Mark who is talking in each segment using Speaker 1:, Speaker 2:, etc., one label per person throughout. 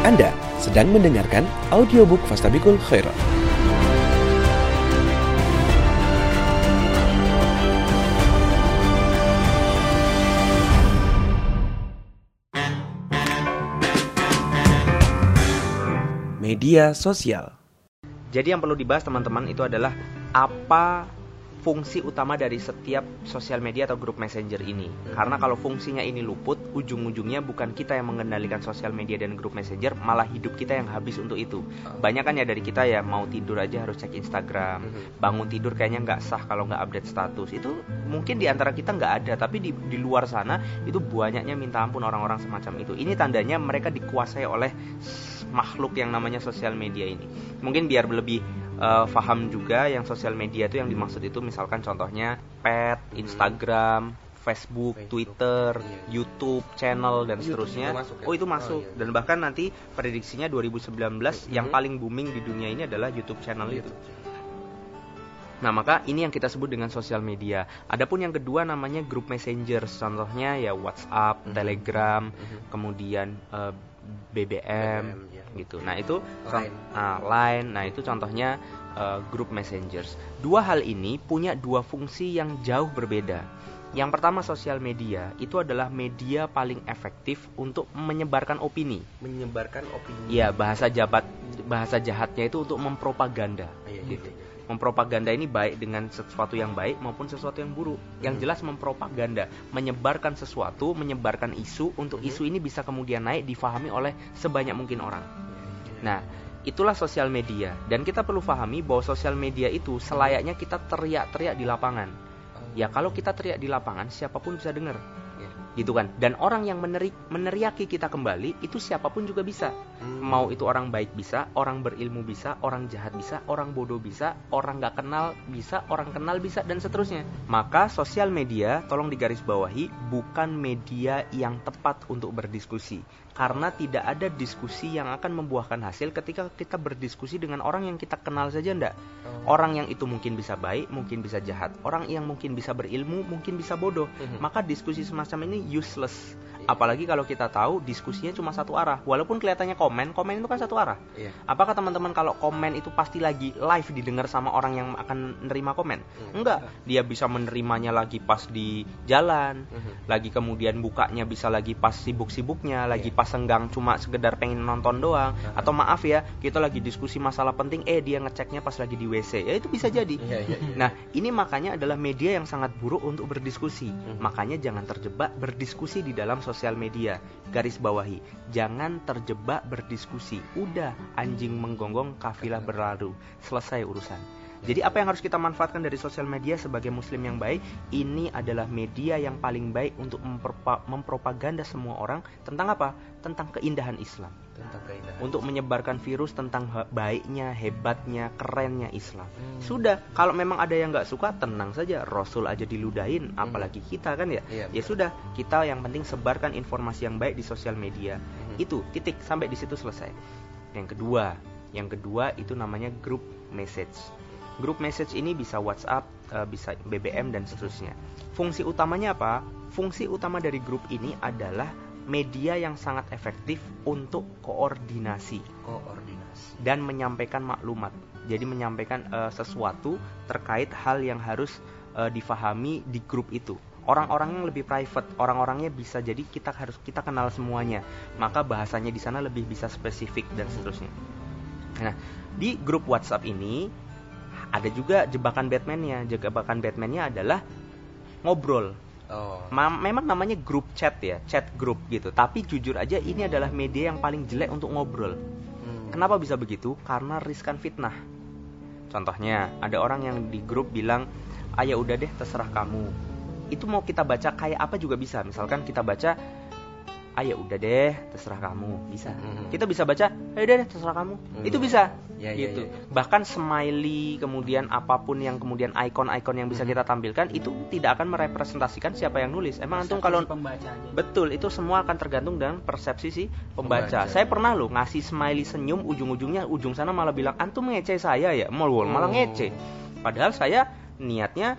Speaker 1: Anda sedang mendengarkan audiobook Fastabikul Khairat. Media sosial
Speaker 2: Jadi yang perlu dibahas teman-teman itu adalah apa fungsi utama dari setiap sosial media atau grup messenger ini. Karena kalau fungsinya ini luput, ujung-ujungnya bukan kita yang mengendalikan sosial media dan grup messenger, malah hidup kita yang habis untuk itu. Banyak kan ya dari kita ya mau tidur aja harus cek Instagram, bangun tidur kayaknya nggak sah kalau nggak update status. Itu mungkin di antara kita nggak ada, tapi di, di luar sana itu banyaknya minta ampun orang-orang semacam itu. Ini tandanya mereka dikuasai oleh makhluk yang namanya sosial media ini. Mungkin biar lebih uh, paham juga yang sosial media itu yang dimaksud itu misalkan contohnya pet, Instagram, Facebook,
Speaker 3: Facebook,
Speaker 2: Twitter,
Speaker 3: iya.
Speaker 2: YouTube, channel dan
Speaker 3: YouTube
Speaker 2: seterusnya.
Speaker 3: masuk ya?
Speaker 2: Oh itu masuk
Speaker 3: Oh, iya.
Speaker 2: dan bahkan nanti prediksinya 2019 yang
Speaker 3: Mhm.
Speaker 2: paling booming di dunia ini adalah YouTube channel itu.
Speaker 3: YouTube.
Speaker 2: Nah, maka ini yang kita sebut dengan sosial media. Adapun yang kedua namanya grup messenger, contohnya ya WhatsApp,
Speaker 3: Mhm.
Speaker 2: Telegram,
Speaker 3: Mhm.
Speaker 2: kemudian eh, BBM,
Speaker 3: BBM, ya.
Speaker 2: gitu. Nah, itu
Speaker 3: Line.
Speaker 2: nah, Line. Nah, itu contohnya eh, grup messengers. Dua hal ini punya dua fungsi yang jauh berbeda. Yang pertama sosial media itu adalah media paling efektif untuk menyebarkan opini.
Speaker 3: menyebarkan opini.
Speaker 2: Iya, bahasa jabat bahasa jahatnya itu untuk mempropaganda
Speaker 3: Iya, iya,
Speaker 2: gitu.
Speaker 3: iya.
Speaker 2: Mempropaganda ini baik dengan sesuatu yang baik maupun sesuatu yang buruk. Yang
Speaker 3: Hmm.
Speaker 2: jelas mempropaganda, menyebarkan sesuatu, menyebarkan isu untuk
Speaker 3: Mhm.
Speaker 2: isu ini bisa kemudian naik difahami oleh sebanyak mungkin orang.
Speaker 3: Iya.
Speaker 2: Nah, itulah sosial media dan kita perlu pahami bahwa sosial media itu selayaknya kita teriak-teriak di lapangan.
Speaker 3: Oh,
Speaker 2: Ya kalau kita teriak di lapangan siapa pun bisa dengar. Gitu kan. Dan orang yang meneri- meneriaki kita kembali itu siapa pun juga bisa.
Speaker 3: Hmm.
Speaker 2: Mau itu orang baik bisa, orang berilmu bisa, orang jahat bisa, orang bodoh bisa, orang nggak kenal bisa, orang kenal bisa, dan seterusnya. Maka sosial media, tolong digarisbawahi, bukan media yang tepat untuk berdiskusi. Karena tidak ada diskusi yang akan membuahkan hasil ketika kita berdiskusi dengan orang yang kita kenal saja ndak.
Speaker 3: Oh.
Speaker 2: Orang yang itu mungkin bisa baik, mungkin bisa jahat. Orang yang mungkin bisa berilmu, mungkin bisa bodoh.
Speaker 3: Mhm.
Speaker 2: Maka diskusi semacam ini useless. Apalagi kalau kita tahu diskusinya cuma satu arah. Walaupun kelihatannya komen, komen itu kan satu arah.
Speaker 3: Iya.
Speaker 2: Apakah teman-teman kalau komen itu pasti lagi live didengar sama orang yang akan menerima komen?
Speaker 3: Hmm.
Speaker 2: Enggak, dia bisa menerimanya lagi pas di jalan,
Speaker 3: Mhm.
Speaker 2: lagi kemudian bukanya bisa lagi pas sibuk-sibuknya, lagi
Speaker 3: Iya.
Speaker 2: pas senggang cuma sekedar pengen nonton doang,
Speaker 3: Aha.
Speaker 2: atau maaf ya, kita lagi diskusi masalah penting, eh dia ngeceknya pas lagi di WC, ya itu bisa jadi.
Speaker 3: Iya, iya, iya.
Speaker 2: Nah, ini makanya adalah media yang sangat buruk untuk berdiskusi.
Speaker 3: Mhm.
Speaker 2: Makanya jangan terjebak berdiskusi di dalam sosial media. Garis bawahi, jangan terjebak berdiskusi. Udah, anjing menggonggong, kafilah berlalu. Selesai urusan. Jadi apa yang harus kita manfaatkan dari sosial media sebagai muslim yang baik? Ini adalah media yang paling baik untuk mempropaganda semua orang tentang apa? Tentang keindahan Islam
Speaker 3: tentang keindahan.
Speaker 2: untuk menyebarkan virus tentang baiknya, hebatnya, kerennya Islam.
Speaker 3: Hmm.
Speaker 2: Sudah, kalau memang ada yang nggak suka, tenang saja. Rasul aja diludahin,
Speaker 3: Hmm.
Speaker 2: apalagi kita kan ya.
Speaker 3: Iya,
Speaker 2: Ya sudah, kita yang penting sebarkan informasi yang baik di sosial media.
Speaker 3: Mhm.
Speaker 2: Itu titik sampai di situ selesai. Yang kedua, yang kedua itu namanya grup message. Grup message ini bisa WhatsApp, eh, bisa BBM dan seterusnya. Fungsi utamanya apa? Fungsi utama dari grup ini adalah media yang sangat efektif untuk koordinasi
Speaker 3: koordinasi.
Speaker 2: dan menyampaikan maklumat. Jadi menyampaikan eh, sesuatu terkait hal yang harus eh, difahami di grup itu. Orang-orang yang lebih private, orang-orangnya bisa jadi kita harus kita kenal semuanya. Maka bahasanya di sana lebih bisa spesifik dan seterusnya. Nah, di grup WhatsApp ini ada juga jebakan Batman-nya. Jebakan Batman-nya adalah ngobrol.
Speaker 3: Oh.
Speaker 2: Ma- memang namanya grup chat ya, chat grup gitu. Tapi jujur aja ini adalah media yang paling jelek untuk ngobrol.
Speaker 3: Hmm.
Speaker 2: Kenapa bisa begitu? Karena riskan fitnah. Contohnya, ada orang yang di grup bilang, "Ah ya udah deh, terserah kamu." Itu mau kita baca kayak apa juga bisa. Misalkan kita baca, "Ah ya udah deh, terserah kamu." Bisa.
Speaker 3: Mhm.
Speaker 2: Kita bisa baca, "Ah udah deh, terserah kamu."
Speaker 3: Hmm.
Speaker 2: Itu bisa.
Speaker 3: Ya, ya,
Speaker 2: gitu.
Speaker 3: ya, ya.
Speaker 2: Bahkan smiley, kemudian apa pun yang kemudian icon-icon yang bisa
Speaker 3: Mhm.
Speaker 2: kita tampilkan itu tidak akan merepresentasikan siapa yang nulis. Emang antum kalau
Speaker 4: pembacanya
Speaker 2: Betul, itu semua akan tergantung dengan persepsi si pembaca.
Speaker 3: Pembaca.
Speaker 2: Saya pernah loh ngasih smiley senyum, ujung-ujungnya ujung sana malah bilang antum ngece saya ya, malah malah
Speaker 3: Oh.
Speaker 2: ngece. Padahal saya niatnya.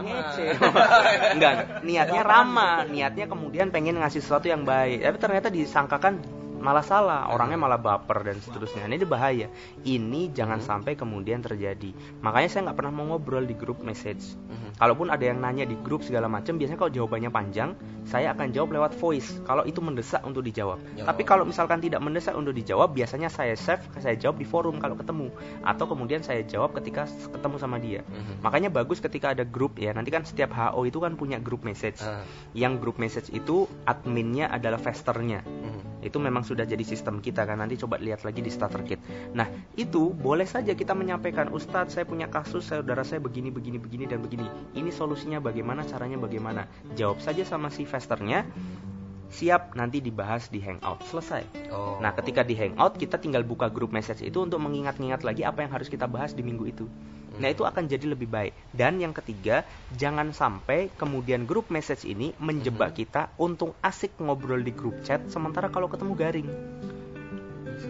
Speaker 2: Ngece. Enggak, niatnya ramah, niatnya kemudian pengen ngasih sesuatu yang baik. Tapi ternyata disangkakan malah salah orangnya malah baper dan seterusnya. Ini bahaya. Ini jangan sampai kemudian terjadi. Makanya saya nggak pernah mau ngobrol di grup message.
Speaker 3: Mhm.
Speaker 2: kalaupun ada yang nanya di grup segala macam biasanya kalau jawabannya panjang saya akan jawab lewat voice. Kalau itu mendesak untuk dijawab.
Speaker 3: Ya.
Speaker 2: tapi kalau misalkan tidak mendesak untuk dijawab biasanya saya save saya jawab di forum kalau ketemu. Atau kemudian saya jawab ketika ketemu sama dia.
Speaker 3: Mhm.
Speaker 2: makanya bagus ketika ada grup ya. Nanti kan setiap HO itu kan punya grup message.
Speaker 3: Ah.
Speaker 2: yang grup message itu adminnya adalah festernya
Speaker 3: Mhm.
Speaker 2: itu memang sudah jadi sistem kita kan. Nanti coba lihat lagi di starter kit. Nah itu boleh saja kita menyampaikan Ustadz saya punya kasus saudara saya begini begini begini dan begini. Ini solusinya bagaimana caranya bagaimana? Jawab saja sama si festernya siap nanti dibahas di hangout selesai
Speaker 3: Oh.
Speaker 2: Nah, ketika di Hangout kita tinggal buka grup message itu untuk mengingat-ingat lagi apa yang harus kita bahas di minggu itu. Nah, itu akan jadi lebih baik. Dan yang ketiga, jangan sampai kemudian grup message ini menjebak kita untuk asik ngobrol di grup chat sementara kalau ketemu garing.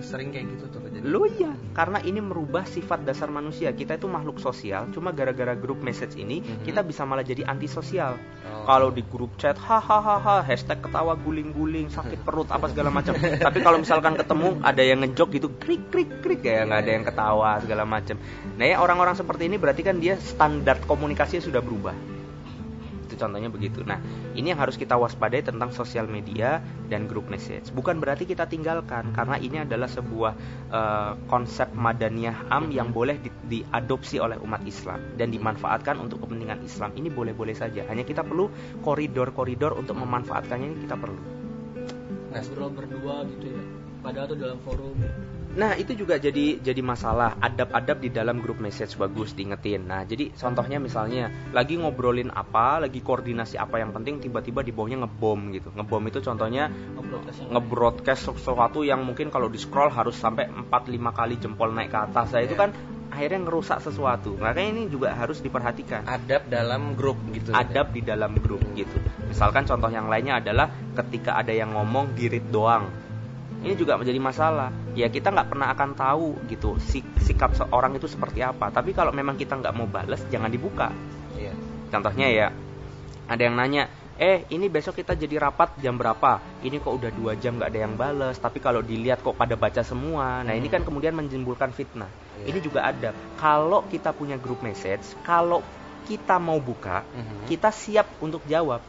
Speaker 3: Sering kayak gitu tuh jadi.
Speaker 2: Lo iya, karena ini merubah sifat dasar manusia. Kita itu makhluk sosial, cuma gara-gara grup message ini
Speaker 3: Mhm.
Speaker 2: kita bisa malah jadi antisosial.
Speaker 3: Oh.
Speaker 2: Kalau di grup chat hahaha hashtag ketawa guling-guling sakit perut apa segala macam. Tapi kalau misalkan ketemu ada yang ngejok gitu krik krik krik ya nggak ada yang ketawa segala macam. Nah ya orang-orang seperti ini berarti kan dia standar komunikasinya sudah berubah. Itu contohnya begitu. Nah ini yang harus kita waspadai tentang sosial media dan grup message. Bukan berarti kita tinggalkan karena ini adalah sebuah eh, konsep madaniyah am yang boleh di- diadopsi oleh umat Islam dan dimanfaatkan untuk kepentingan Islam. Ini boleh-boleh saja. Hanya kita perlu koridor-koridor untuk memanfaatkannya ini kita perlu.
Speaker 3: Nah,
Speaker 4: berdua gitu ya padahal tuh dalam forum
Speaker 2: Nah itu juga jadi jadi masalah adab-adab di dalam grup message bagus diingetin. Nah jadi contohnya misalnya lagi ngobrolin apa, lagi koordinasi apa yang penting tiba-tiba di bawahnya ngebom gitu. Ngebom itu contohnya ngebroadcast sesuatu yang mungkin kalau di scroll harus sampai 4-5 kali jempol naik ke atas. Nah itu
Speaker 3: Iya.
Speaker 2: kan akhirnya ngerusak sesuatu. Makanya ini juga harus diperhatikan.
Speaker 3: adab dalam grup gitu.
Speaker 2: Adab di dalam grup gitu. Misalkan contoh yang lainnya adalah ketika ada yang ngomong dirit doang. Ini juga menjadi masalah. Ya kita nggak pernah akan tahu gitu sik- sikap seorang itu seperti apa. Tapi kalau memang kita nggak mau bales, jangan dibuka.
Speaker 3: Iya.
Speaker 2: Contohnya ya, ada yang nanya, eh ini besok kita jadi rapat jam berapa? Ini kok udah dua jam nggak ada yang bales. Tapi kalau dilihat kok pada baca semua. Nah ini kan kemudian menimbulkan fitnah.
Speaker 3: Iya.
Speaker 2: Ini juga ada. Kalau kita punya grup message, kalau kita mau buka,
Speaker 3: Mhm.
Speaker 2: kita siap untuk jawab.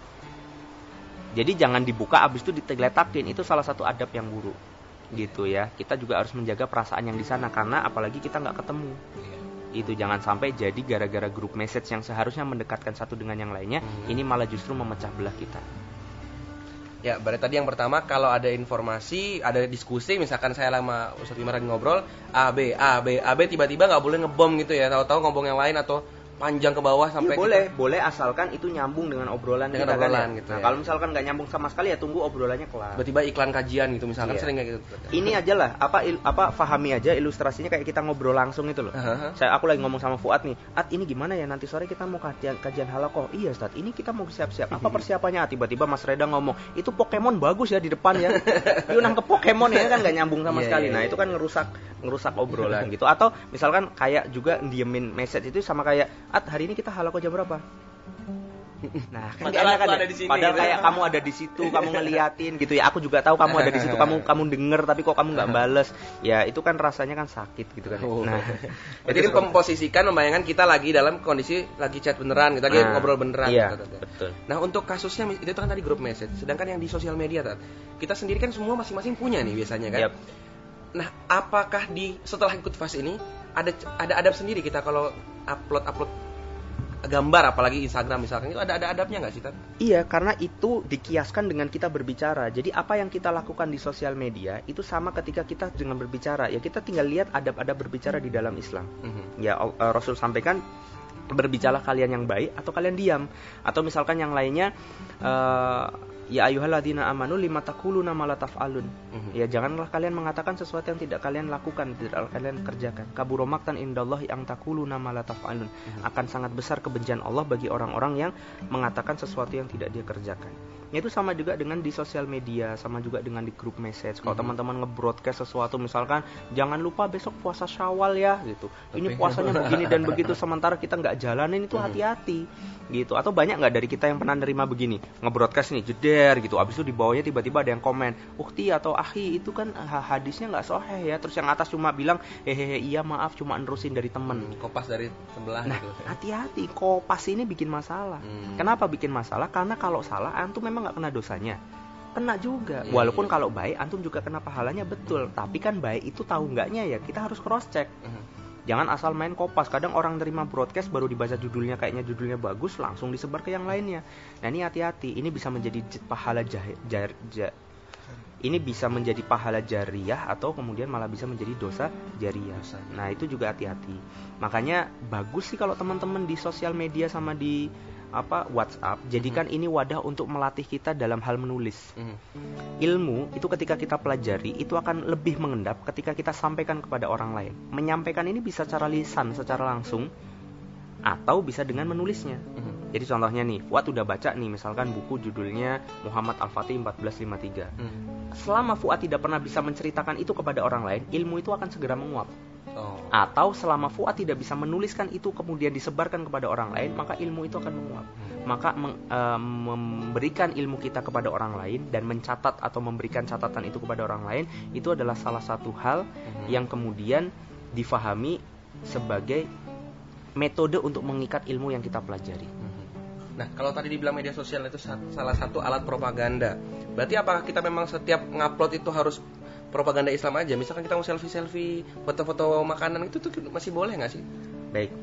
Speaker 2: Jadi jangan dibuka abis itu diteletakin itu salah satu adab yang buruk gitu ya. Kita juga harus menjaga perasaan yang di sana karena apalagi kita nggak ketemu.
Speaker 3: Iya.
Speaker 2: Itu jangan sampai jadi gara-gara grup message yang seharusnya mendekatkan satu dengan yang lainnya,
Speaker 3: Hmm.
Speaker 2: ini malah justru memecah belah kita.
Speaker 3: Ya, berarti tadi yang pertama kalau ada informasi, ada diskusi, misalkan saya lama Ustadz Imar lagi ngobrol, A B A B A B tiba-tiba nggak boleh ngebom gitu ya, tahu-tahu ngomong yang lain atau panjang ke bawah sampai
Speaker 2: Iya, boleh, boleh asalkan itu nyambung dengan obrolan
Speaker 3: Dengan
Speaker 2: kita kan
Speaker 3: obrolan
Speaker 2: ya.
Speaker 3: gitu
Speaker 2: Nah,
Speaker 3: ya.
Speaker 2: kalau misalkan nggak nyambung sama sekali ya tunggu obrolannya kelar.
Speaker 3: tiba-tiba iklan kajian gitu misalkan
Speaker 2: Iya.
Speaker 3: sering kayak gitu.
Speaker 2: Ini aja lah, apa il- apa fahami aja ilustrasinya kayak kita ngobrol langsung itu loh.
Speaker 3: Hahaha.
Speaker 2: Saya aku lagi ngomong sama Fuad nih, "At, ini gimana ya nanti sore kita mau kajian kajian halakoh?" Iya, Ustaz. Ini kita mau siap-siap. Apa persiapannya? Tiba-tiba Mas Reda ngomong, "Itu Pokemon bagus ya di depan ya." Yuk nangkep Pokemon ya kan nggak nyambung sama
Speaker 3: Iya,
Speaker 2: sekali.
Speaker 3: iya,
Speaker 2: Nah,
Speaker 3: iya.
Speaker 2: itu kan ngerusak ngerusak obrolan gitu. Atau misalkan kayak juga diemin message itu sama kayak, "At, hari ini kita halakoh jam berapa?" Nah, kan
Speaker 3: Padahal
Speaker 2: kan
Speaker 3: ada
Speaker 2: ya?
Speaker 3: di sini,
Speaker 2: Padahal
Speaker 3: gitu.
Speaker 2: kayak kamu ada di situ, kamu ngeliatin gitu ya. Aku juga tahu kamu ada di situ, kamu kamu denger tapi kok kamu nggak bales. Ya itu kan rasanya kan sakit gitu kan.
Speaker 3: Oh.
Speaker 2: Nah,
Speaker 3: Jadi ini memposisikan membayangkan kita lagi dalam kondisi lagi chat beneran, kita lagi
Speaker 2: Nah,
Speaker 3: ngobrol beneran.
Speaker 2: Iya,
Speaker 3: gitu, gitu.
Speaker 2: betul.
Speaker 3: Nah untuk kasusnya itu kan tadi grup message, sedangkan yang di sosial media Tat, kita sendiri kan semua masing-masing punya nih biasanya kan.
Speaker 2: Yap.
Speaker 3: Nah apakah di setelah ikut fase ini ada ada adab sendiri kita kalau upload upload gambar apalagi Instagram misalkan itu ada ada adabnya nggak sih Tat?
Speaker 2: Iya, karena itu dikiaskan dengan kita berbicara. Jadi apa yang kita lakukan di sosial media itu sama ketika kita dengan berbicara. Ya kita tinggal lihat adab-adab berbicara di dalam Islam.
Speaker 3: Mhm.
Speaker 2: Ya eh, Rasul sampaikan berbicara kalian yang baik atau kalian diam atau misalkan yang lainnya eh, ya ayyuhalladzina amanu lima taquluna ma la taf'alun.
Speaker 3: Mhm.
Speaker 2: ya janganlah kalian mengatakan sesuatu yang tidak kalian lakukan tidak kalian kerjakan. Kaburomaktan indallahi yang taquluna ma la taf'alun. Akan sangat besar kebencian Allah bagi orang-orang yang mengatakan sesuatu yang tidak dia kerjakan itu sama juga dengan di sosial media, sama juga dengan di grup message. Kalau
Speaker 3: Mhm.
Speaker 2: teman-teman nge-broadcast sesuatu misalkan jangan lupa besok puasa Syawal ya gitu. Ini
Speaker 3: Tapi-
Speaker 2: puasanya begini dan begitu sementara kita nggak jalanin itu
Speaker 3: Mhm.
Speaker 2: hati-hati gitu. Atau banyak nggak dari kita yang pernah nerima begini, nge-broadcast nih jeder gitu. Abis itu di bawahnya tiba-tiba ada yang komen, "Ukti atau ahi itu kan ha- hadisnya nggak soheh ya." Terus yang atas cuma bilang, "Hehehe, iya maaf cuma nerusin dari temen."
Speaker 3: Hmm, kopas dari sebelah
Speaker 2: Nah,
Speaker 3: gitu.
Speaker 2: hati-hati, kopas ini bikin masalah.
Speaker 3: Hmm.
Speaker 2: Kenapa bikin masalah? Karena kalau salah, antum memang nggak kena dosanya. Kena juga.
Speaker 3: Iya,
Speaker 2: Walaupun
Speaker 3: iya.
Speaker 2: kalau baik, antum juga kena pahalanya betul. Tapi kan baik itu tahu nggaknya ya, kita harus cross check.
Speaker 3: Mhm.
Speaker 2: Jangan asal main kopas. Kadang orang terima broadcast baru dibaca judulnya kayaknya judulnya bagus, langsung disebar ke yang lainnya. Nah ini hati-hati. Ini bisa menjadi pahala jah- jar- ja- ini bisa menjadi pahala jariah atau kemudian malah bisa menjadi dosa jariah. Nah itu juga hati-hati. Makanya bagus sih kalau teman-teman di sosial media sama di apa WhatsApp jadikan ini wadah untuk melatih kita dalam hal menulis.
Speaker 3: Mhm.
Speaker 2: Ilmu itu ketika kita pelajari itu akan lebih mengendap ketika kita sampaikan kepada orang lain. Menyampaikan ini bisa secara lisan, secara langsung atau bisa dengan menulisnya.
Speaker 3: Mhm.
Speaker 2: Jadi contohnya nih, Fuad udah baca nih misalkan buku judulnya Muhammad Al-Fatih 1453.
Speaker 3: Mhm.
Speaker 2: Selama Fuad tidak pernah bisa menceritakan itu kepada orang lain, ilmu itu akan segera menguap.
Speaker 3: Oh.
Speaker 2: Atau selama Fuad tidak bisa menuliskan itu kemudian disebarkan kepada orang lain, maka ilmu itu akan menguap. Maka meng- eh, memberikan ilmu kita kepada orang lain dan mencatat atau memberikan catatan itu kepada orang lain itu adalah salah satu hal
Speaker 3: Mhm.
Speaker 2: yang kemudian difahami sebagai metode untuk mengikat ilmu yang kita pelajari.
Speaker 3: Mhm. Nah, kalau tadi dibilang media sosial itu sa- salah satu alat propaganda. Berarti apakah kita memang setiap ngupload itu harus propaganda Islam aja? Misalkan kita mau selfie-selfie, foto-foto makanan itu tuh masih boleh nggak sih?
Speaker 2: Baik.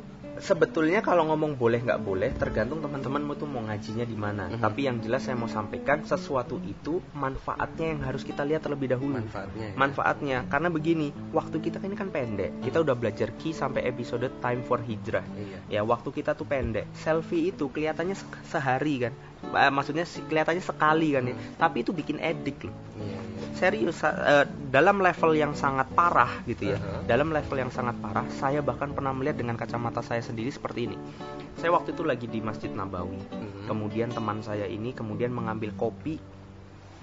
Speaker 2: Sebetulnya kalau ngomong boleh nggak boleh tergantung teman-teman tuh mau ngajinya di mana.
Speaker 3: Mhm.
Speaker 2: Tapi yang jelas saya mau sampaikan sesuatu itu manfaatnya yang harus kita lihat terlebih dahulu.
Speaker 3: Manfaatnya. ya?
Speaker 2: Manfaatnya karena begini, waktu kita ini kan pendek. Kita udah belajar ki sampai episode time for hijrah.
Speaker 3: Iya.
Speaker 2: Ya, waktu kita tuh pendek. Selfie itu kelihatannya se- sehari kan. Eh, Maksudnya kelihatannya sekali kan ya. Tapi itu bikin edik loh.
Speaker 3: Iya, iya.
Speaker 2: Serius eh, dalam level yang sangat parah gitu ya.
Speaker 3: Uh-huh.
Speaker 2: Dalam level yang sangat parah, saya bahkan pernah melihat dengan kacamata saya sendiri seperti ini. Saya waktu itu lagi di Masjid Nabawi.
Speaker 3: Mhm.
Speaker 2: Kemudian teman saya ini kemudian mengambil kopi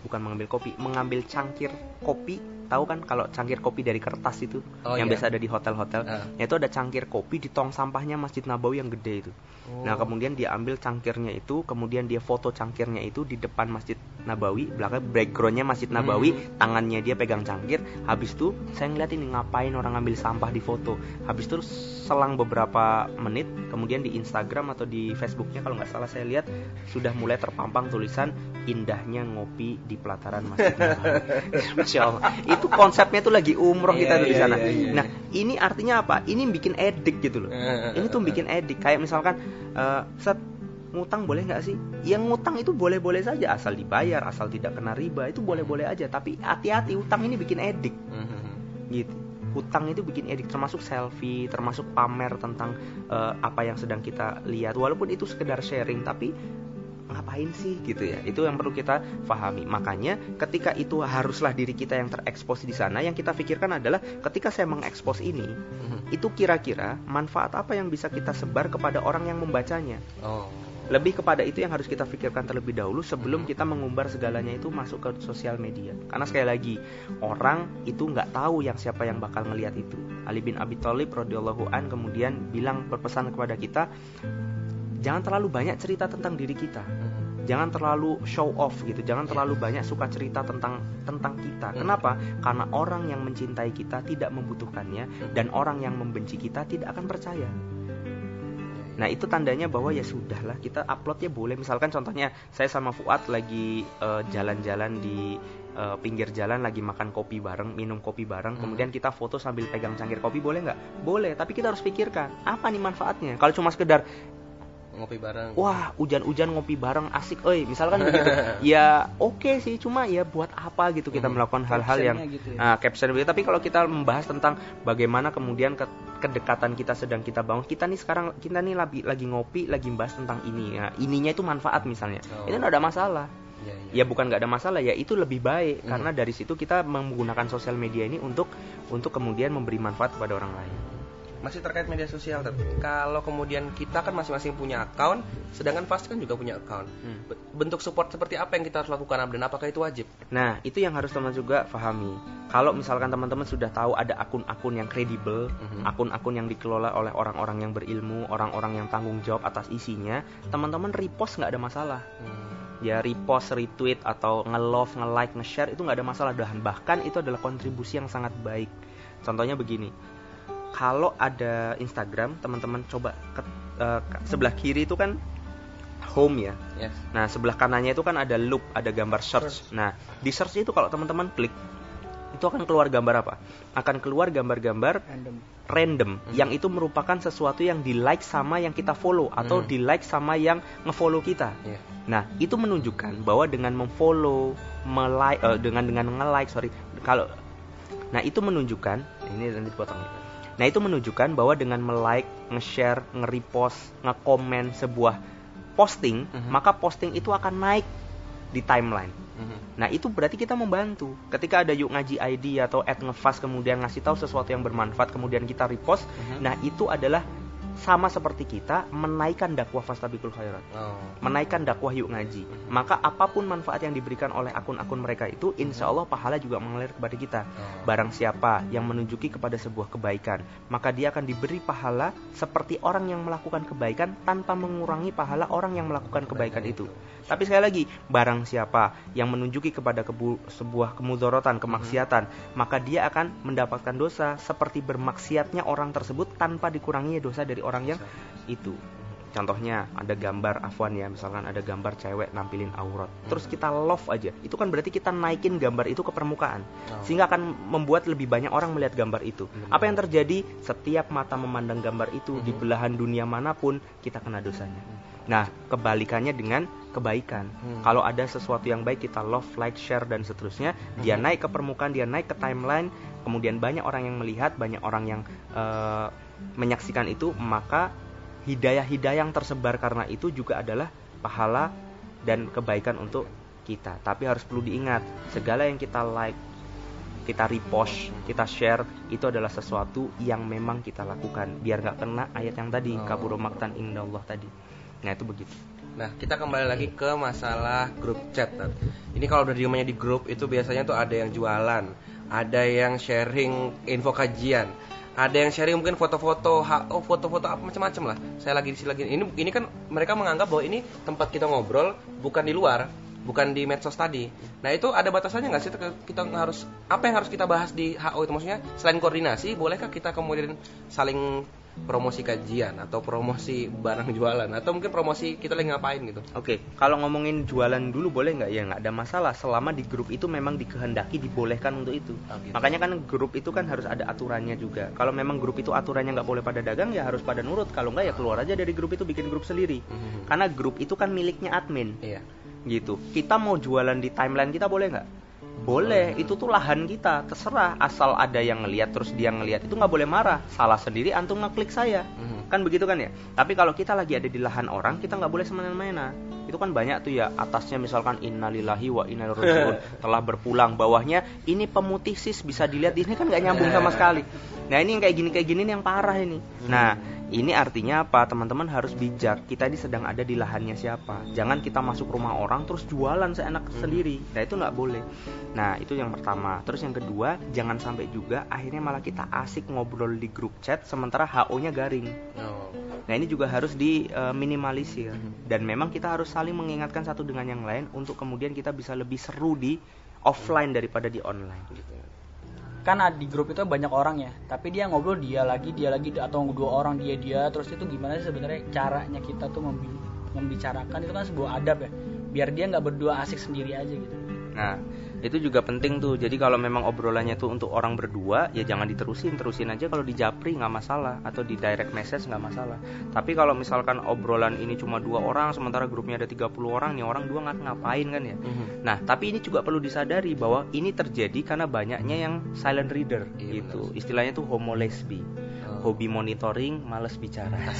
Speaker 2: bukan mengambil kopi, mengambil cangkir kopi. Tahu kan kalau cangkir kopi dari kertas itu
Speaker 3: Oh,
Speaker 2: yang
Speaker 3: iya.
Speaker 2: biasa ada di hotel-hotel. Ya, itu ada cangkir kopi di tong sampahnya Masjid Nabawi yang gede itu.
Speaker 3: Oh.
Speaker 2: Nah, kemudian dia ambil cangkirnya itu, kemudian dia foto cangkirnya itu di depan Masjid Nabawi, belakang backgroundnya Masjid Nabawi,
Speaker 3: Hmm.
Speaker 2: tangannya dia pegang cangkir. Habis itu saya ngeliat ini ngapain orang ngambil sampah di foto. Habis itu selang beberapa menit, kemudian di Instagram atau di Facebooknya kalau nggak salah saya lihat sudah mulai terpampang tulisan indahnya ngopi di pelataran Masjid Nabawi. Masya Allah. Itu konsepnya tuh lagi umroh kita tuh di
Speaker 3: iya,
Speaker 2: sana.
Speaker 3: iya, iya.
Speaker 2: Nah, ini artinya apa? Ini bikin edik gitu loh.
Speaker 3: Eh,
Speaker 2: Ini tuh bikin edik. Kayak misalkan eh, set ngutang boleh nggak sih? Yang ngutang itu boleh-boleh saja asal dibayar, asal tidak kena riba itu boleh-boleh aja. Tapi hati-hati utang ini bikin edik
Speaker 3: Mhm.
Speaker 2: gitu. Hutang itu bikin edik termasuk selfie, termasuk pamer tentang eh, apa yang sedang kita lihat. Walaupun itu sekedar sharing, tapi ngapain sih gitu ya? Itu yang perlu kita pahami. Makanya ketika itu haruslah diri kita yang terekspos di sana, yang kita pikirkan adalah ketika saya mengekspos ini,
Speaker 3: Mhm.
Speaker 2: itu kira-kira manfaat apa yang bisa kita sebar kepada orang yang membacanya.
Speaker 3: Oh.
Speaker 2: Lebih kepada itu yang harus kita pikirkan terlebih dahulu sebelum kita mengumbar segalanya itu masuk ke sosial media. Karena sekali lagi orang itu nggak tahu yang siapa yang bakal ngelihat itu. Ali bin Abi Thalib radhiyallahu an kemudian bilang berpesan kepada kita, jangan terlalu banyak cerita tentang diri kita.
Speaker 3: Mhm.
Speaker 2: Jangan terlalu show off gitu. Jangan terlalu banyak suka cerita tentang tentang kita.
Speaker 3: Hmm.
Speaker 2: Kenapa? Karena orang yang mencintai kita tidak membutuhkannya dan orang yang membenci kita tidak akan percaya. Nah itu tandanya bahwa ya sudahlah kita uploadnya boleh misalkan contohnya saya sama Fuad lagi eh, jalan-jalan di eh, pinggir jalan lagi makan kopi bareng minum kopi bareng
Speaker 3: Hmm.
Speaker 2: kemudian kita foto sambil pegang cangkir kopi boleh nggak? Boleh tapi kita harus pikirkan apa nih manfaatnya kalau cuma sekedar
Speaker 3: Ngopi bareng.
Speaker 2: wah hujan-hujan ngopi bareng asik, eh misalkan begitu ya oke sih cuma ya buat apa gitu kita
Speaker 3: Hmm.
Speaker 2: melakukan hal-hal yang
Speaker 4: Captionnya gitu ya.
Speaker 2: Nah, caption begitu. Tapi kalau kita membahas tentang bagaimana kemudian ke- kedekatan kita sedang kita bangun, kita nih sekarang kita nih lagi lagi ngopi, lagi membahas tentang ini. Nah, ininya itu manfaat misalnya.
Speaker 3: Oh.
Speaker 2: Itu nggak ada masalah.
Speaker 3: Iya, iya.
Speaker 2: Ya bukan nggak ada masalah ya itu lebih baik
Speaker 3: Hmm.
Speaker 2: karena dari situ kita menggunakan sosial media ini untuk untuk kemudian memberi manfaat kepada orang lain.
Speaker 3: Masih terkait media sosial Tat. kalau kemudian kita kan masing-masing punya account sedangkan Fast kan juga punya account
Speaker 2: Hmm.
Speaker 3: Be- bentuk support seperti apa yang kita harus lakukan dan apakah itu wajib
Speaker 2: Nah, itu yang harus teman juga pahami. Kalau misalkan teman-teman sudah tahu ada akun-akun yang kredibel,
Speaker 3: Mhm.
Speaker 2: akun-akun yang dikelola oleh orang-orang yang berilmu, orang-orang yang tanggung jawab atas isinya, teman-teman repost nggak ada masalah. Ya repost, retweet atau nge-love, nge-like, nge-share itu nggak ada masalah dan bahkan itu adalah kontribusi yang sangat baik. Contohnya begini, kalau ada Instagram, teman-teman coba ke, eh, ke- sebelah kiri itu kan home ya.
Speaker 3: Yes.
Speaker 2: Nah, sebelah kanannya itu kan ada loop, ada gambar search. Nah, di search itu kalau teman-teman klik itu akan keluar gambar apa? Akan keluar gambar-gambar
Speaker 4: Random.
Speaker 2: random yang itu merupakan sesuatu yang di like sama yang kita follow atau
Speaker 3: Hmm.
Speaker 2: di like sama yang ngefollow kita.
Speaker 3: Iya.
Speaker 2: Nah, itu menunjukkan bahwa dengan memfollow, melike eh, dengan dengan nge-like, sorry, kalau Nah, itu menunjukkan ini nanti dipotong. Nah, itu menunjukkan bahwa dengan me-like, nge-share, nge-repost, nge-komen sebuah posting,
Speaker 3: Mhm.
Speaker 2: maka posting itu akan naik di timeline.
Speaker 3: Mhm.
Speaker 2: Nah, itu berarti kita membantu. Ketika ada yuk ngaji ID atau add ngefast kemudian ngasih tahu sesuatu yang bermanfaat kemudian kita repost,
Speaker 3: Mhm.
Speaker 2: nah itu adalah sama seperti kita menaikkan dakwah fastabikul khairat
Speaker 3: Oh.
Speaker 2: menaikkan dakwah yuk ngaji. Maka apa pun manfaat yang diberikan oleh akun-akun mereka itu, insya Allah pahala juga mengalir kepada kita.
Speaker 3: Oh.
Speaker 2: Barang siapa yang menunjuki kepada sebuah kebaikan, maka dia akan diberi pahala seperti orang yang melakukan kebaikan tanpa mengurangi pahala orang yang melakukan kebaikan itu. Tapi sekali lagi, barang siapa yang menunjuki kepada kebu- sebuah kemudorotan, kemaksiatan, maka dia akan mendapatkan dosa seperti bermaksiatnya orang tersebut tanpa dikurangi dosa dari orang yang itu. Contohnya ada gambar afwan ya, misalkan ada gambar cewek nampilin aurat. Terus kita love aja. Itu kan berarti kita naikin gambar itu ke permukaan.
Speaker 3: Oh.
Speaker 2: Sehingga akan membuat lebih banyak orang melihat gambar itu. Apa yang terjadi? Setiap mata memandang gambar itu di belahan dunia mana pun kita kena dosanya. Nah, kebalikannya dengan kebaikan.
Speaker 3: Hmm.
Speaker 2: Kalau ada sesuatu yang baik kita love, like, share dan seterusnya, dia naik ke permukaan, dia naik ke timeline, kemudian banyak orang yang melihat, banyak orang yang eh, menyaksikan itu, maka hidayah-hidayah yang tersebar karena itu juga adalah pahala dan kebaikan untuk kita. Tapi harus perlu diingat, segala yang kita like, kita repost, kita share itu adalah sesuatu yang memang kita lakukan biar nggak kena ayat yang tadi
Speaker 3: Oh.
Speaker 2: maktan indallah tadi. Nah, itu begitu.
Speaker 3: Nah, kita kembali lagi ke masalah grup chat. Ini kalau udah diumumnya di grup itu biasanya tuh ada yang jualan, ada yang sharing info kajian, ada yang sharing mungkin foto-foto, oh foto-foto apa macam-macam lah. Saya lagi di sini lagi. Ini ini kan mereka menganggap bahwa ini tempat kita ngobrol bukan di luar, bukan di medsos tadi. Nah, itu ada batasannya nggak sih kita harus apa yang harus kita bahas di HO itu maksudnya selain koordinasi, bolehkah kita kemudian saling promosi kajian atau promosi barang jualan atau mungkin promosi kita lagi ngapain gitu.
Speaker 2: Oke, kalau ngomongin jualan dulu boleh nggak? Ya nggak ada masalah selama di grup itu memang dikehendaki dibolehkan untuk itu.
Speaker 3: Oh, gitu.
Speaker 2: Makanya kan grup itu kan harus ada aturannya juga. Kalau memang grup itu aturannya nggak boleh pada dagang ya harus pada nurut. Kalau nggak ya keluar aja dari grup itu bikin grup sendiri.
Speaker 3: Mhm.
Speaker 2: Karena grup itu kan miliknya admin.
Speaker 3: Iya.
Speaker 2: gitu. Kita mau jualan di timeline kita boleh nggak? Boleh, itu tuh lahan kita, terserah. Asal ada yang ngelihat terus dia ngelihat itu nggak boleh marah. Salah sendiri antum ngeklik saya.
Speaker 3: Mhm.
Speaker 2: Kan begitu kan ya? Tapi kalau kita lagi ada di lahan orang, kita nggak boleh semena-mena. Itu kan banyak tuh ya, atasnya misalkan innalillahi wa inna ilaihi telah berpulang, bawahnya ini pemutih sis bisa dilihat ini kan nggak nyambung sama sekali. Nah, ini yang kayak gini kayak gini nih yang parah ini. Nah, ini artinya apa? Teman-teman harus bijak. Kita ini sedang ada di lahannya siapa. Jangan kita masuk rumah orang terus jualan seenak sendiri. Nah, itu nggak boleh. Nah, itu yang pertama. Terus yang kedua, jangan sampai juga akhirnya malah kita asik ngobrol di grup chat sementara HO-nya garing.
Speaker 3: Oh.
Speaker 2: Nah, ini juga harus diminimalisir. Dan memang kita harus saling mengingatkan satu dengan yang lain untuk kemudian kita bisa lebih seru di offline daripada di online.
Speaker 3: Gitu.
Speaker 4: Kan di grup itu banyak orang ya. Tapi dia ngobrol dia lagi dia lagi atau dua orang dia dia. Terus itu gimana sih sebenarnya caranya kita tuh membi- membicarakan? Itu kan sebuah adab ya. Biar dia nggak berdua asik sendiri aja gitu.
Speaker 2: Nah, itu juga penting tuh. Jadi kalau memang obrolannya tuh untuk orang berdua, ya jangan diterusin, terusin aja kalau di Japri nggak masalah atau di direct message nggak masalah. Tapi kalau misalkan obrolan ini cuma dua orang, sementara grupnya ada 30 orang, nih orang dua nggak ngapain kan ya.
Speaker 3: Mhm.
Speaker 2: Nah, tapi ini juga perlu disadari bahwa ini terjadi karena banyaknya yang silent reader
Speaker 3: Iya,
Speaker 2: gitu. Istilahnya tuh homo lesbi. Hobi monitoring, males bicara.
Speaker 3: Nah,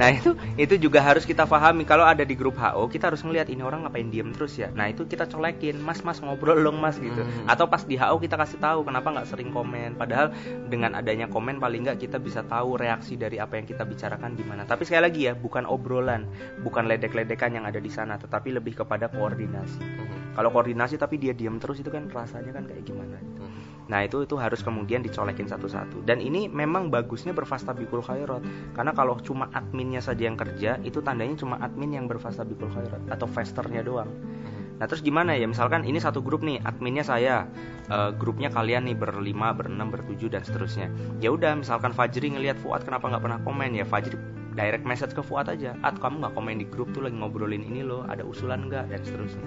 Speaker 2: Nah itu itu juga harus kita pahami kalau ada di grup HO kita harus ngelihat ini orang ngapain diem terus ya. Nah itu kita colekin, mas mas ngobrol dong mas gitu.
Speaker 3: Hmm.
Speaker 2: Atau pas di HO kita kasih tahu kenapa nggak sering komen. Padahal dengan adanya komen paling nggak kita bisa tahu reaksi dari apa yang kita bicarakan gimana. Tapi sekali lagi ya bukan obrolan, bukan ledek-ledekan yang ada di sana, tetapi lebih kepada koordinasi.
Speaker 3: Mhm.
Speaker 2: Kalau koordinasi tapi dia diem terus itu kan rasanya kan kayak gimana. gitu. Nah itu itu harus kemudian dicolekin satu-satu. Dan ini memang bagusnya berfastabikul khairat. Karena kalau cuma adminnya saja yang kerja, itu tandanya cuma admin yang berfastabikul khairat atau fasternya doang.
Speaker 3: Mhm.
Speaker 2: Nah terus gimana ya? Misalkan ini satu grup nih, adminnya saya, eh, grupnya kalian nih berlima, berenam, bertujuh dan seterusnya. Ya udah, misalkan Fajri ngelihat Fuad kenapa nggak pernah komen ya? Fajri direct message ke Fuad aja. At kamu nggak komen di grup tuh lagi ngobrolin ini loh, ada usulan nggak dan seterusnya.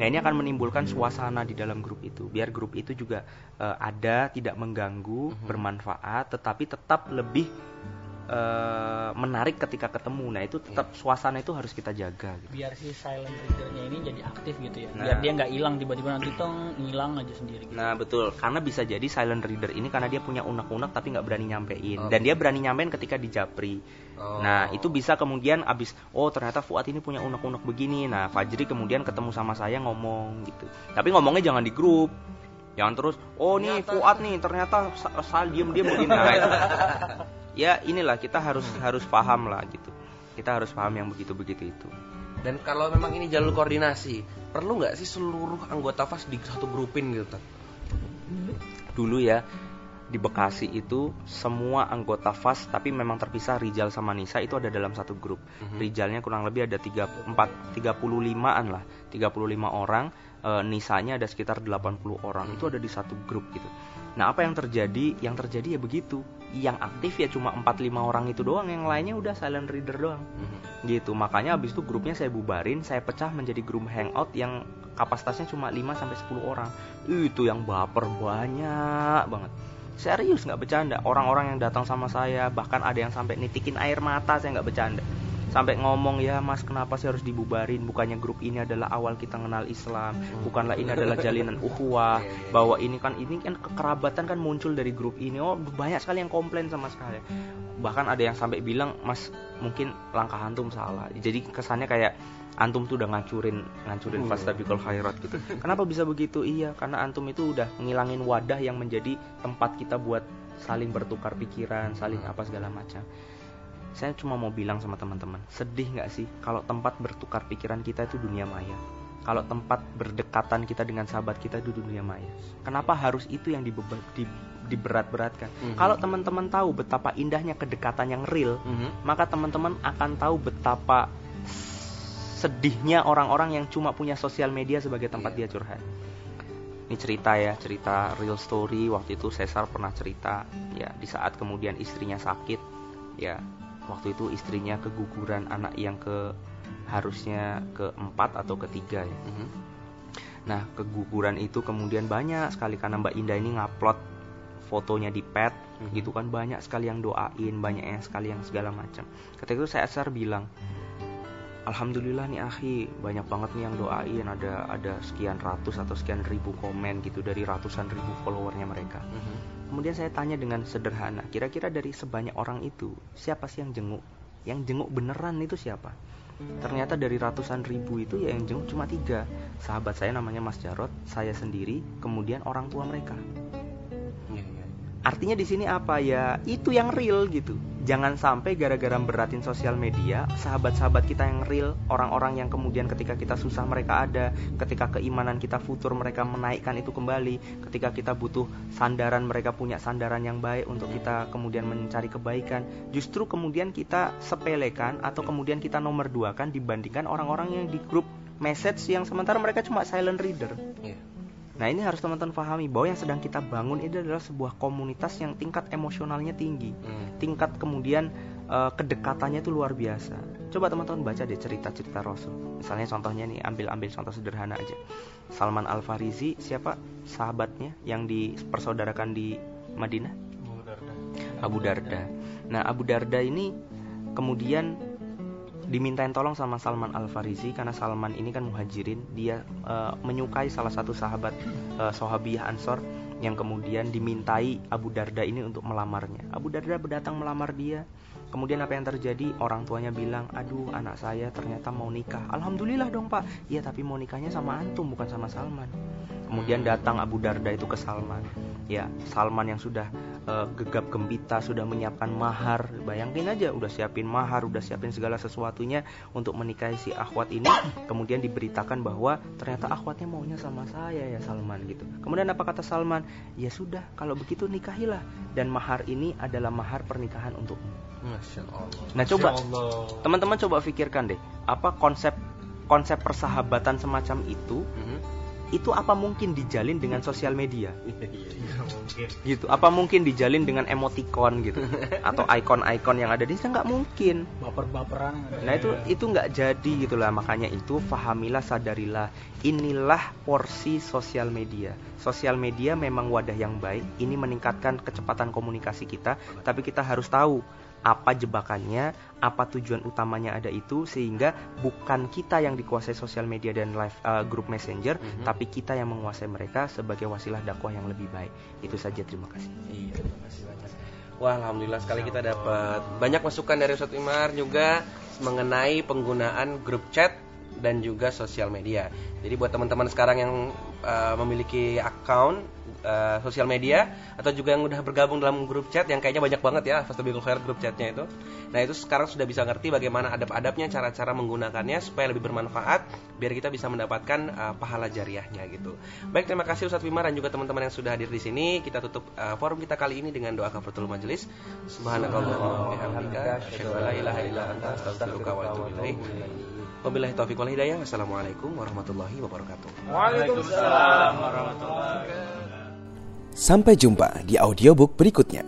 Speaker 2: Nah ini akan menimbulkan suasana di dalam grup itu, biar grup itu juga eh, ada, tidak mengganggu,
Speaker 3: Mhm.
Speaker 2: bermanfaat, tetapi tetap lebih eh, menarik ketika ketemu. Nah itu tetap suasana itu harus kita jaga. Gitu.
Speaker 4: biar si silent readernya ini jadi aktif gitu ya
Speaker 2: Nah.
Speaker 4: biar dia nggak hilang tiba-tiba nanti tong hilang aja sendiri gitu.
Speaker 2: Nah betul, karena bisa jadi silent reader ini karena dia punya unek-unek tapi nggak berani nyampein,
Speaker 3: Oh.
Speaker 2: dan dia berani nyampein ketika dijapri.
Speaker 3: Oh.
Speaker 2: Nah itu bisa kemudian abis, oh ternyata Fuad ini punya unek-unek begini. Nah Fajri kemudian ketemu sama saya ngomong gitu. Tapi ngomongnya jangan di grup, jangan terus, oh nih
Speaker 3: Ternyata-
Speaker 2: Fuad nih ternyata sa- sal diem diem begini. Nah, itu. ya inilah kita harus harus paham lah gitu. Kita harus paham yang begitu-begitu itu.
Speaker 3: Dan kalau memang ini jalur koordinasi, perlu nggak sih seluruh anggota FAS di satu grupin gitu?
Speaker 2: Dulu ya di Bekasi itu semua anggota FAS tapi memang terpisah Rijal sama Nisa itu ada dalam satu grup.
Speaker 3: Mhm.
Speaker 2: Rijalnya kurang lebih ada 3 4 35-an lah. 35 orang, eh, Nisanya ada sekitar 80 orang. Itu ada di satu grup gitu. Nah, apa yang terjadi? Yang terjadi ya begitu. Yang aktif ya cuma 4-5 orang itu doang, yang lainnya udah silent reader doang
Speaker 3: Mhm.
Speaker 2: gitu makanya habis itu grupnya saya bubarin saya pecah menjadi grup hangout yang kapasitasnya cuma 5 sampai 10 orang itu yang baper banyak banget serius nggak bercanda orang-orang yang datang sama saya bahkan ada yang sampai nitikin air mata saya nggak bercanda sampai ngomong ya mas kenapa sih harus dibubarin? Bukannya grup ini adalah awal kita kenal Islam. Bukanlah ini adalah jalinan ukhuwah.
Speaker 3: Iya, iya,
Speaker 2: bahwa ini kan ini kan kekerabatan kan muncul dari grup ini. Oh banyak sekali yang komplain sama sekali. Bahkan ada yang sampai bilang mas mungkin langkah antum salah. Jadi kesannya kayak antum tuh udah ngancurin ngancurin
Speaker 3: Hmm.
Speaker 2: fastabikul khairat gitu. Kenapa bisa begitu? Iya karena antum itu udah ngilangin wadah yang menjadi tempat kita buat saling bertukar pikiran saling apa segala macam saya cuma mau bilang sama teman-teman sedih nggak sih kalau tempat bertukar pikiran kita itu dunia maya kalau tempat berdekatan kita dengan sahabat kita itu dunia maya kenapa harus itu yang di- diberat-beratkan
Speaker 3: Mhm.
Speaker 2: kalau teman-teman tahu betapa indahnya kedekatan yang real
Speaker 3: Mhm.
Speaker 2: maka teman-teman akan tahu betapa sedihnya orang-orang yang cuma punya sosial media sebagai tempat
Speaker 3: Iya.
Speaker 2: dia curhat. Ini cerita ya, cerita real story. Waktu itu Cesar pernah cerita, ya di saat kemudian istrinya sakit, ya waktu itu istrinya keguguran anak yang ke harusnya keempat atau ketiga ya.
Speaker 3: Mhm.
Speaker 2: Nah, keguguran itu kemudian banyak sekali karena Mbak Indah ini ngupload fotonya di pet,
Speaker 3: Mhm.
Speaker 2: gitu kan banyak sekali yang doain, banyak yang sekali yang segala macam. Ketika itu saya Cesar bilang, Alhamdulillah nih akhi banyak banget nih yang doain ada ada sekian ratus atau sekian ribu komen gitu dari ratusan ribu followernya mereka.
Speaker 3: Mhm.
Speaker 2: Kemudian saya tanya dengan sederhana, kira-kira dari sebanyak orang itu siapa sih yang jenguk? Yang jenguk beneran itu siapa? Ternyata dari ratusan ribu itu ya yang jenguk cuma tiga. Sahabat saya namanya Mas Jarot, saya sendiri, kemudian orang tua mereka. Artinya di sini apa ya? Itu yang real gitu. Jangan sampai gara-gara beratin sosial media, sahabat-sahabat kita yang real, orang-orang yang kemudian ketika kita susah mereka ada, ketika keimanan kita futur mereka menaikkan itu kembali, ketika kita butuh sandaran mereka punya sandaran yang baik untuk kita kemudian mencari kebaikan. Justru kemudian kita sepelekan atau kemudian kita nomor dua kan dibandingkan orang-orang yang di grup message yang sementara mereka cuma silent reader.
Speaker 3: Iya.
Speaker 2: Nah ini harus teman-teman pahami bahwa yang sedang kita bangun ini adalah sebuah komunitas yang tingkat emosionalnya tinggi,
Speaker 3: Hmm.
Speaker 2: tingkat kemudian eh, kedekatannya itu luar biasa. Coba teman-teman baca deh cerita-cerita Rasul. Misalnya contohnya nih ambil-ambil contoh sederhana aja. Salman Al Farisi siapa sahabatnya yang dipersaudarakan di Madinah? Abu Darda. Nah Abu Darda ini kemudian dimintain tolong sama Salman Al Farisi karena Salman ini kan muhajirin dia eh, menyukai salah satu sahabat eh, sahabiyah Ansor yang kemudian dimintai Abu Darda ini untuk melamarnya. Abu Darda berdatang melamar dia. Kemudian apa yang terjadi? Orang tuanya bilang, aduh anak saya ternyata mau nikah. Alhamdulillah dong pak. Iya tapi mau nikahnya sama antum bukan sama Salman. Kemudian datang Abu Darda itu ke Salman. Ya Salman yang sudah uh, gegap gembita, sudah menyiapkan mahar. Bayangin aja, udah siapin mahar, udah siapin segala sesuatunya untuk menikahi si akhwat ini. Kemudian diberitakan bahwa ternyata akhwatnya maunya sama saya ya Salman gitu. Kemudian apa kata Salman? Ya sudah, kalau begitu nikahilah. Dan mahar ini adalah mahar pernikahan untukmu.
Speaker 3: Masya Allah.
Speaker 2: Nah coba teman-teman coba pikirkan deh, apa konsep konsep persahabatan semacam itu
Speaker 3: Mhm.
Speaker 2: Itu apa mungkin dijalin dengan sosial media?
Speaker 5: mungkin
Speaker 2: Gitu. Apa mungkin dijalin dengan emoticon gitu atau icon-icon yang ada di sana nggak mungkin.
Speaker 4: baper-baperan
Speaker 2: Nah itu itu nggak jadi gitulah makanya itu fahamilah sadarilah inilah porsi sosial media. Sosial media memang wadah yang baik. Ini meningkatkan kecepatan komunikasi kita, tapi kita harus tahu apa jebakannya, apa tujuan utamanya ada itu sehingga bukan kita yang dikuasai sosial media dan live uh, grup messenger,
Speaker 3: Mhm.
Speaker 2: tapi kita yang menguasai mereka sebagai wasilah dakwah yang lebih baik. Itu saja terima kasih.
Speaker 3: Iya, terima kasih banyak. Wah, alhamdulillah sekali kita dapat banyak masukan dari Ustadz Imar juga mengenai penggunaan grup chat dan juga sosial media. Jadi buat teman-teman sekarang yang uh, memiliki account uh, sosial media atau juga yang udah bergabung dalam grup chat yang kayaknya banyak banget ya Fastabiqul Khair grup chatnya itu. Nah itu sekarang sudah bisa ngerti bagaimana adab-adabnya, cara-cara menggunakannya supaya lebih bermanfaat biar kita bisa mendapatkan uh, pahala jariahnya gitu. Baik terima kasih Ustadz Wimar dan juga teman-teman yang sudah hadir di sini. Kita tutup uh, forum kita kali ini dengan doa kafaratul majelis. Subhanakallahumma wa bihamdika asyhadu ilaha illa. Wabillahi taufiq wal hidayah. Wassalamualaikum warahmatullahi wabarakatuh.
Speaker 1: Sampai jumpa di audiobook berikutnya.